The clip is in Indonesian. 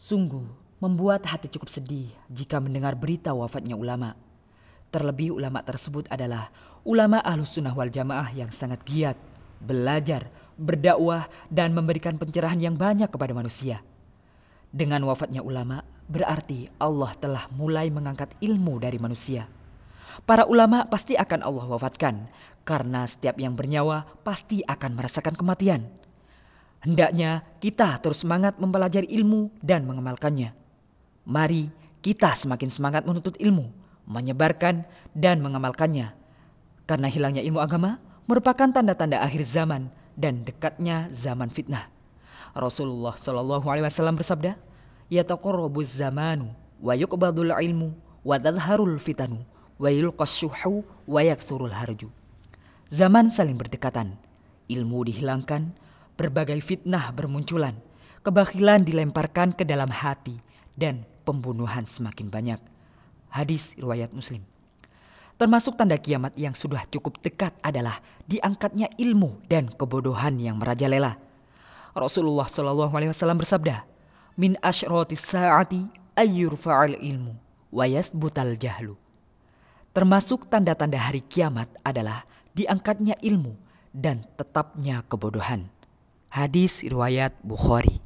Sungguh, membuat hati cukup sedih jika mendengar berita wafatnya ulama. Terlebih ulama tersebut adalah ulama ahlus sunnah wal jamaah yang sangat giat, belajar, berdakwah, dan memberikan pencerahan yang banyak kepada manusia. Dengan wafatnya ulama, berarti Allah telah mulai mengangkat ilmu dari manusia. Para ulama pasti akan Allah wafatkan, karena setiap yang bernyawa pasti akan merasakan kematian. Hendaknya kita terus semangat mempelajari ilmu dan mengamalkannya. Mari kita semakin semangat menuntut ilmu, menyebarkan dan mengamalkannya. Karena hilangnya ilmu agama merupakan tanda-tanda akhir zaman dan dekatnya zaman fitnah. Rasulullah Shallallahu alaihi wasallam bersabda, "Yataqarrabuz zamanu wa yuqbadul ilmu wa tadharul fitanu wa yulqas wa yakthurul harju." Zaman saling berdekatan, ilmu dihilangkan, berbagai fitnah bermunculan, kebakilan dilemparkan ke dalam hati, dan pembunuhan semakin banyak. Hadis riwayat Muslim. Termasuk tanda kiamat yang sudah cukup dekat adalah diangkatnya ilmu dan kebodohan yang merajalela. Rasulullah Shallallahu Alaihi Wasallam bersabda, "Min ashroti saati ayyurfa'al ilmu wa yathbutal jahlu." Termasuk tanda-tanda hari kiamat adalah diangkatnya ilmu dan tetapnya kebodohan. Hadis riwayat Bukhari.